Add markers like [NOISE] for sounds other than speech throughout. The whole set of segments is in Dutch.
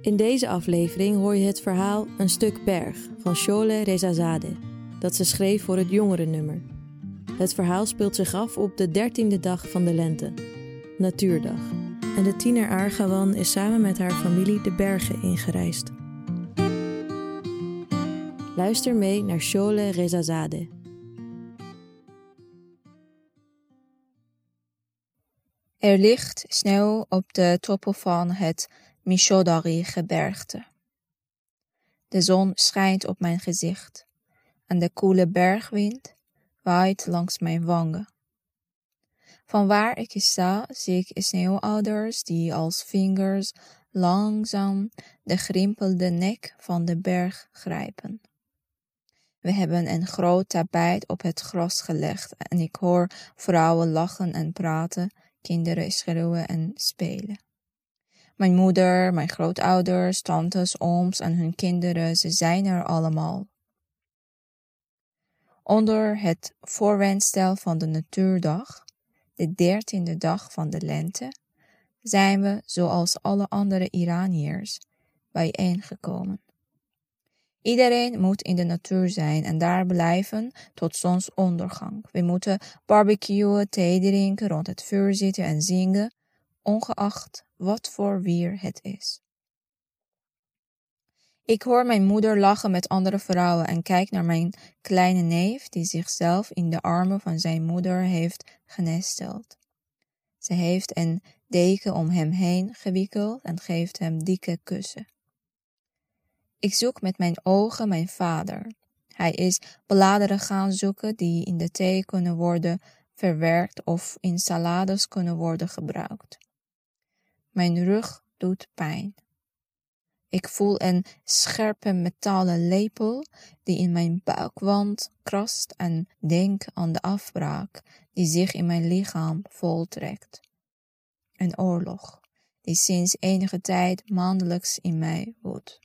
In deze aflevering hoor je het verhaal Een stuk berg van Shole Rezazade, dat ze schreef voor het jongerennummer. Het verhaal speelt zich af op de dertiende dag van de lente, Natuurdag. En de tiener Argawan is samen met haar familie de bergen ingereisd. Luister mee naar Shole Rezazade. Er ligt sneeuw op de toppen van het Mishodari-gebergte. De zon schijnt op mijn gezicht en de koele bergwind waait langs mijn wangen. Van waar ik sta zie ik sneeuwouders die als vingers langzaam de grimpelde nek van de berg grijpen. We hebben een groot tapijt op het gras gelegd en ik hoor vrouwen lachen en praten, kinderen schreeuwen en spelen. Mijn moeder, mijn grootouders, tantes, ooms en hun kinderen, ze zijn er allemaal. Onder het voorwendstel van de natuurdag, de dertiende dag van de lente, zijn we, zoals alle andere Iraniërs, bijeengekomen. Iedereen moet in de natuur zijn en daar blijven tot zonsondergang. We moeten barbecuen, thee drinken, rond het vuur zitten en zingen, ongeacht wat voor weer het is. Ik hoor mijn moeder lachen met andere vrouwen en kijk naar mijn kleine neef die zichzelf in de armen van zijn moeder heeft genesteld. Ze heeft een deken om hem heen gewikkeld en geeft hem dikke kussen. Ik zoek met mijn ogen mijn vader. Hij is bladeren gaan zoeken die in de thee kunnen worden verwerkt of in salades kunnen worden gebruikt. Mijn rug doet pijn. Ik voel een scherpe metalen lepel die in mijn buikwand krast en denk aan de afbraak die zich in mijn lichaam voltrekt. Een oorlog die sinds enige tijd maandelijks in mij woedt.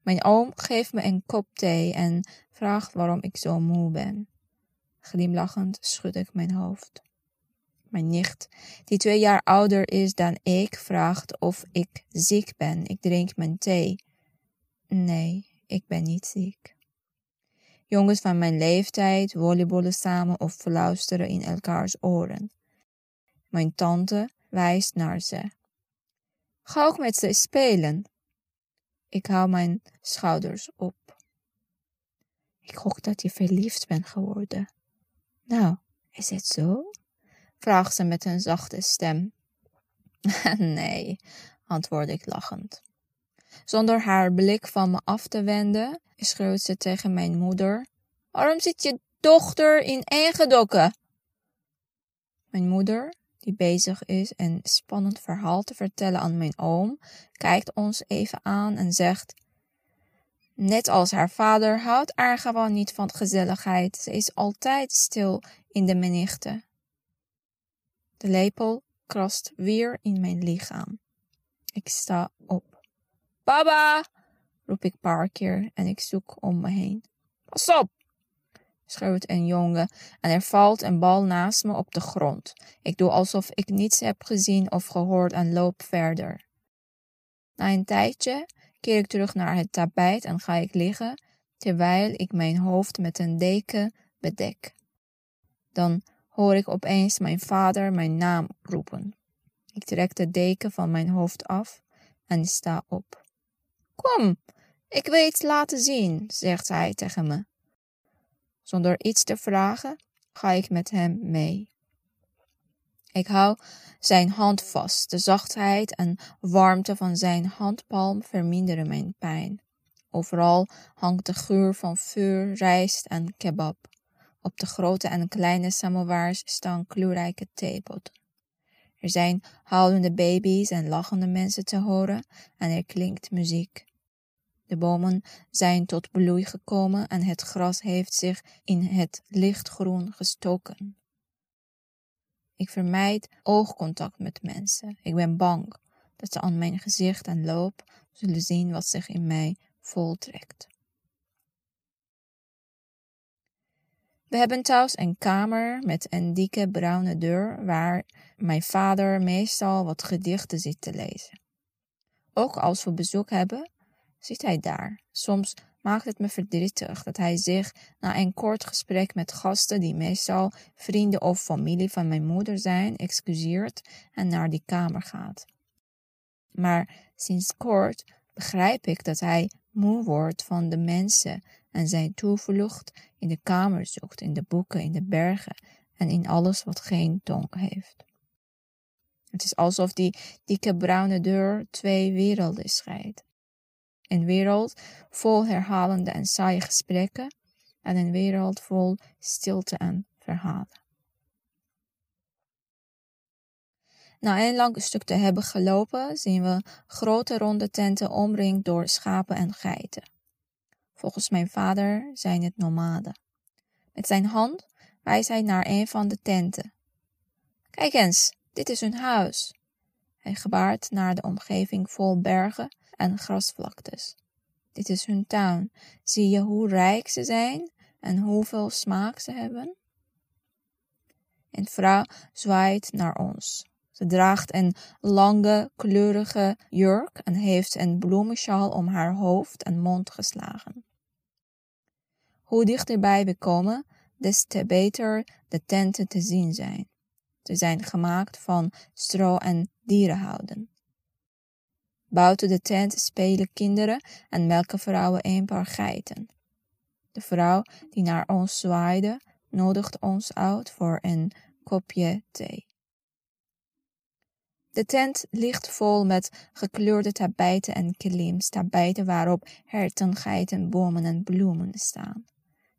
Mijn oom geeft me een kop thee en vraagt waarom ik zo moe ben. Glimlachend schud ik mijn hoofd. Mijn nicht, die twee jaar ouder is dan ik, vraagt of ik ziek ben. Ik drink mijn thee. Nee, ik ben niet ziek. Jongens van mijn leeftijd volleyballen samen of fluisteren in elkaars oren. Mijn tante wijst naar ze. Ga ook met ze spelen. Ik hou mijn schouders op. Ik hoop dat je verliefd bent geworden. Nou, is het zo? Vraagt ze met een zachte stem. [LAUGHS] nee, antwoord ik lachend. Zonder haar blik van me af te wenden, schreeuwt ze tegen mijn moeder: Waarom zit je dochter in gedokken? Mijn moeder, die bezig is een spannend verhaal te vertellen aan mijn oom, kijkt ons even aan en zegt: Net als haar vader houdt gewoon niet van gezelligheid. Ze is altijd stil in de menigte. De lepel krast weer in mijn lichaam. Ik sta op. Baba! roep ik een paar keer en ik zoek om me heen. Pas op! schreeuwt een jongen en er valt een bal naast me op de grond. Ik doe alsof ik niets heb gezien of gehoord en loop verder. Na een tijdje keer ik terug naar het tapijt en ga ik liggen, terwijl ik mijn hoofd met een deken bedek. Dan hoor ik opeens mijn vader mijn naam roepen. Ik trek de deken van mijn hoofd af en sta op. Kom, ik wil iets laten zien, zegt hij tegen me. Zonder iets te vragen ga ik met hem mee. Ik hou zijn hand vast. De zachtheid en warmte van zijn handpalm verminderen mijn pijn. Overal hangt de geur van vuur, rijst en kebab. Op de grote en kleine samovars staan kleurrijke theepotten. Er zijn huilende baby's en lachende mensen te horen en er klinkt muziek. De bomen zijn tot bloei gekomen en het gras heeft zich in het lichtgroen gestoken. Ik vermijd oogcontact met mensen. Ik ben bang dat ze aan mijn gezicht en loop zullen zien wat zich in mij voltrekt. We hebben thuis een kamer met een dikke bruine deur waar mijn vader meestal wat gedichten zit te lezen. Ook als we bezoek hebben, zit hij daar. Soms maakt het me verdrietig dat hij zich na een kort gesprek met gasten die meestal vrienden of familie van mijn moeder zijn, excuseert en naar die kamer gaat. Maar sinds kort begrijp ik dat hij moe wordt van de mensen en zijn toevlucht in de kamer zoekt, in de boeken, in de bergen en in alles wat geen tong heeft. Het is alsof die dikke bruine deur twee werelden scheidt. Een wereld vol herhalende en saaie gesprekken en een wereld vol stilte en verhalen. Na een lang stuk te hebben gelopen, zien we grote ronde tenten omringd door schapen en geiten. Volgens mijn vader zijn het nomaden. Met zijn hand wijst hij naar een van de tenten. Kijk eens, dit is hun huis. Hij gebaart naar de omgeving vol bergen en grasvlaktes. Dit is hun tuin. Zie je hoe rijk ze zijn en hoeveel smaak ze hebben? Een vrouw zwaait naar ons. Ze draagt een lange, kleurige jurk en heeft een bloemensjaal om haar hoofd en mond geslagen. Hoe dichterbij we komen, des te beter de tenten te zien zijn. Ze zijn gemaakt van stro en dierenhouden. Buiten de tent spelen kinderen en melken vrouwen een paar geiten. De vrouw die naar ons zwaaide, nodigt ons uit voor een kopje thee. De tent ligt vol met gekleurde tapijten en kilims, tapijten waarop herten, geiten, bomen en bloemen staan.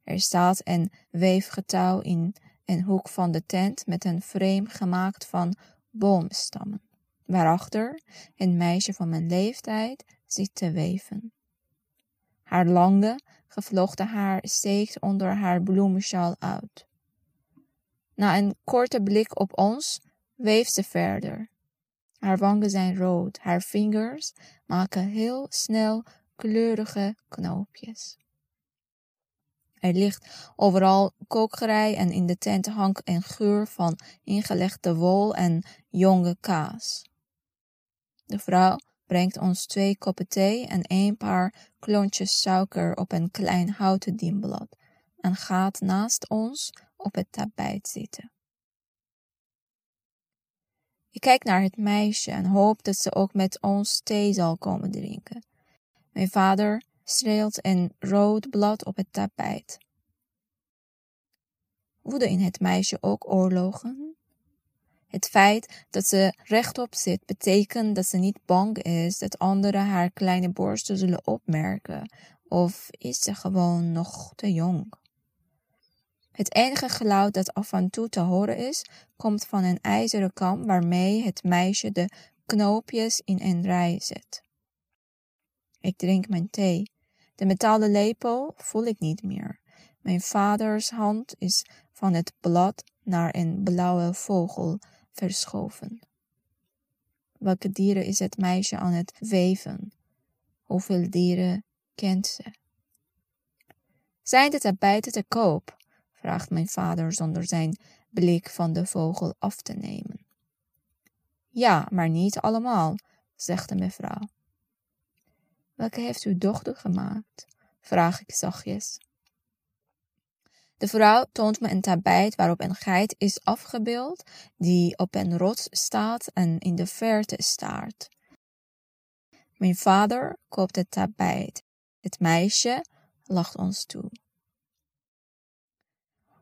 Er staat een weefgetouw in een hoek van de tent met een frame gemaakt van boomstammen, waarachter een meisje van mijn leeftijd zit te weven. Haar lange, gevlochten haar steekt onder haar bloemensjaal uit. Na een korte blik op ons weeft ze verder. Haar wangen zijn rood, haar vingers maken heel snel kleurige knoopjes. Er ligt overal kokerij en in de tent hangt een geur van ingelegde wol en jonge kaas. De vrouw brengt ons twee koppen thee en een paar klontjes suiker op een klein houten dienblad en gaat naast ons op het tapijt zitten. Ik kijk naar het meisje en hoop dat ze ook met ons thee zal komen drinken. Mijn vader streelt een rood blad op het tapijt. Woede in het meisje ook oorlogen? Het feit dat ze rechtop zit betekent dat ze niet bang is dat anderen haar kleine borsten zullen opmerken, of is ze gewoon nog te jong? Het enige geluid dat af en toe te horen is, komt van een ijzeren kam waarmee het meisje de knoopjes in een rij zet. Ik drink mijn thee. De metalen lepel voel ik niet meer. Mijn vaders hand is van het blad naar een blauwe vogel verschoven. Welke dieren is het meisje aan het weven? Hoeveel dieren kent ze? Zijn de tapijten te koop? vraagt mijn vader zonder zijn blik van de vogel af te nemen. Ja, maar niet allemaal, zegt de mevrouw. Welke heeft uw dochter gemaakt? vraag ik zachtjes. De vrouw toont me een tapijt waarop een geit is afgebeeld, die op een rots staat en in de verte staart. Mijn vader koopt het tapijt. Het meisje lacht ons toe.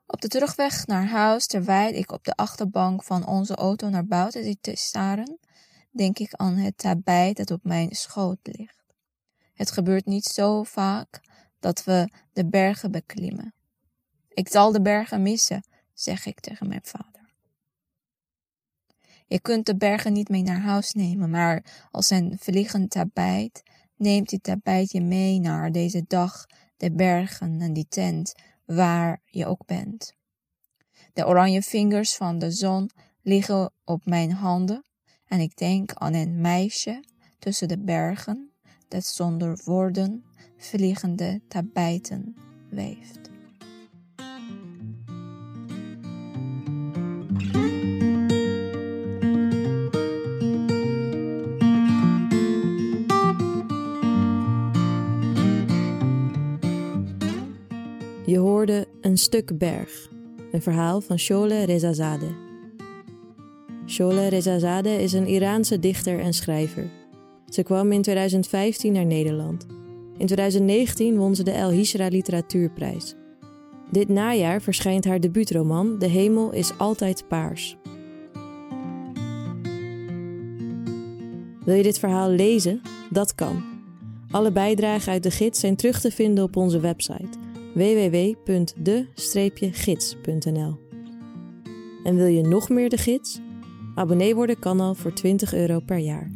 Op de terugweg naar huis, terwijl ik op de achterbank van onze auto naar buiten zit te staren, denk ik aan het tapijt dat op mijn schoot ligt. Het gebeurt niet zo vaak dat we de bergen beklimmen. Ik zal de bergen missen, zeg ik tegen mijn vader. Je kunt de bergen niet mee naar huis nemen, maar als een vliegend tapijt neemt die tapijt je mee naar deze dag, de bergen en die tent, waar je ook bent. De oranje vingers van de zon liggen op mijn handen en ik denk aan een meisje tussen de bergen dat zonder woorden vliegende tapijten weeft. Je hoorde Een stuk berg, een verhaal van Shole Rezazadeh. Shole Rezazadeh is een Iraanse dichter en schrijver. Ze kwam in 2015 naar Nederland. In 2019 won ze de El Hishra Literatuurprijs. Dit najaar verschijnt haar debuutroman De hemel is altijd paars. Wil je dit verhaal lezen? Dat kan. Alle bijdragen uit de gids zijn terug te vinden op onze website www.de-gids.nl. En wil je nog meer de gids? Abonnee worden kan al voor 20 euro per jaar.